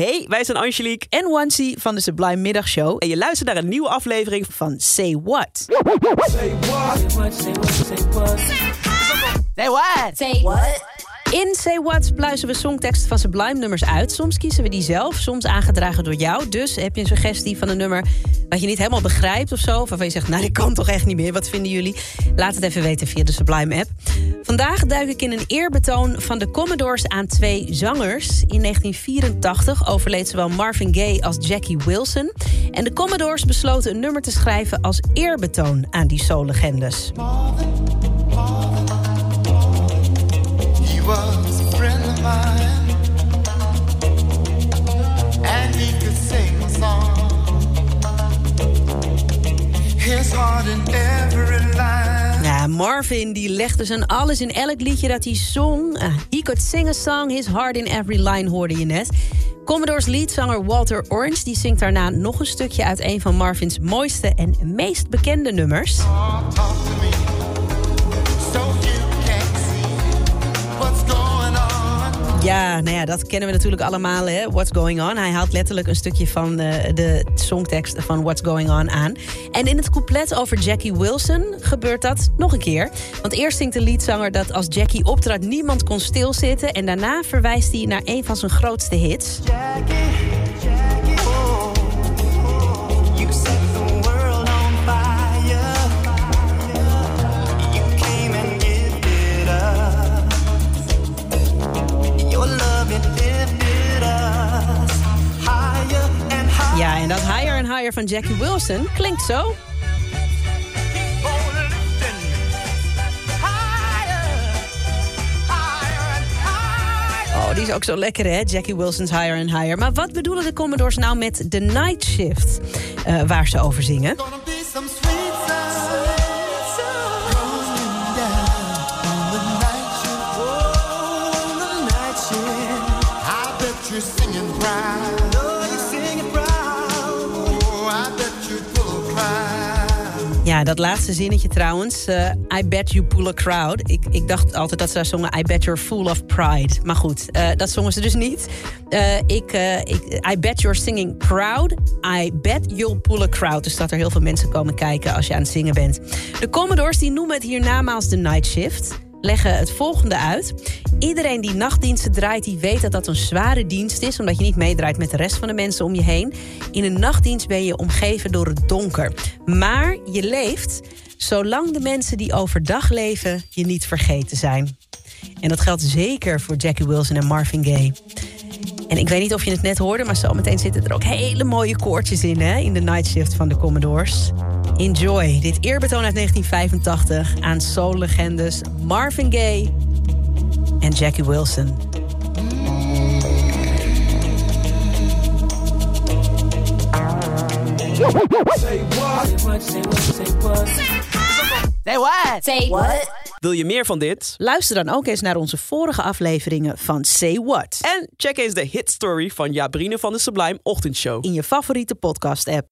Hey, wij zijn Angelique en Wansi van de Sublime Middagshow. En je luistert naar een nieuwe aflevering van Say What. Say what? Say what? Say what? Say what? Say what? In Say What pluizen we songteksten van Sublime nummers uit. Soms kiezen we die zelf, soms aangedragen door jou. Dus heb je een suggestie van een nummer wat je niet helemaal begrijpt of zo... waarvan je zegt, nou, dat kan toch echt niet meer, wat vinden jullie? Laat het even weten via de Sublime-app. Vandaag duik ik in een eerbetoon van de Commodores aan twee zangers. In 1984 overleed zowel Marvin Gaye als Jackie Wilson. En de Commodores besloten een nummer te schrijven als eerbetoon aan die soul-legendes. was Marvin die legde zijn alles in elk liedje dat hij zong. Uh, he could sing a song, his heart in every line hoorde je net. Commodore's leadzanger Walter Orange die zingt daarna nog een stukje uit een van Marvins mooiste en meest bekende nummers. Oh, Ja, nou ja, dat kennen we natuurlijk allemaal, hè? What's Going On. Hij haalt letterlijk een stukje van de, de songtekst van What's Going On aan. En in het couplet over Jackie Wilson gebeurt dat nog een keer. Want eerst zingt de liedzanger dat als Jackie optrad niemand kon stilzitten... en daarna verwijst hij naar een van zijn grootste hits. Jackie. Ja, en dat Higher and Higher van Jackie Wilson klinkt zo. Oh, die is ook zo lekker, hè? Jackie Wilson's Higher and Higher. Maar wat bedoelen de Commodores nou met The Night Shift, uh, waar ze over zingen? Ja, dat laatste zinnetje trouwens. Uh, I bet you pull a crowd. Ik, ik dacht altijd dat ze zongen I bet you're full of pride. Maar goed, uh, dat zongen ze dus niet. Uh, ik, ik, I bet you're singing proud. I bet you'll pull a crowd. Dus dat er heel veel mensen komen kijken als je aan het zingen bent. De Commodores die noemen het hier namaals de night shift leggen het volgende uit. Iedereen die nachtdiensten draait, die weet dat dat een zware dienst is... omdat je niet meedraait met de rest van de mensen om je heen. In een nachtdienst ben je omgeven door het donker. Maar je leeft zolang de mensen die overdag leven... je niet vergeten zijn. En dat geldt zeker voor Jackie Wilson en Marvin Gaye. En ik weet niet of je het net hoorde, maar zometeen zitten er ook hele mooie koortjes in, hè, in de night shift van de Commodores. Enjoy dit eerbetoon uit 1985 aan soul-legendes Marvin Gaye en Jackie Wilson. Say what? Say what? Say what? Wil je meer van dit? Luister dan ook eens naar onze vorige afleveringen van Say What. En check eens de hit story van Jabrine van de Sublime Ochtendshow. In je favoriete podcast app.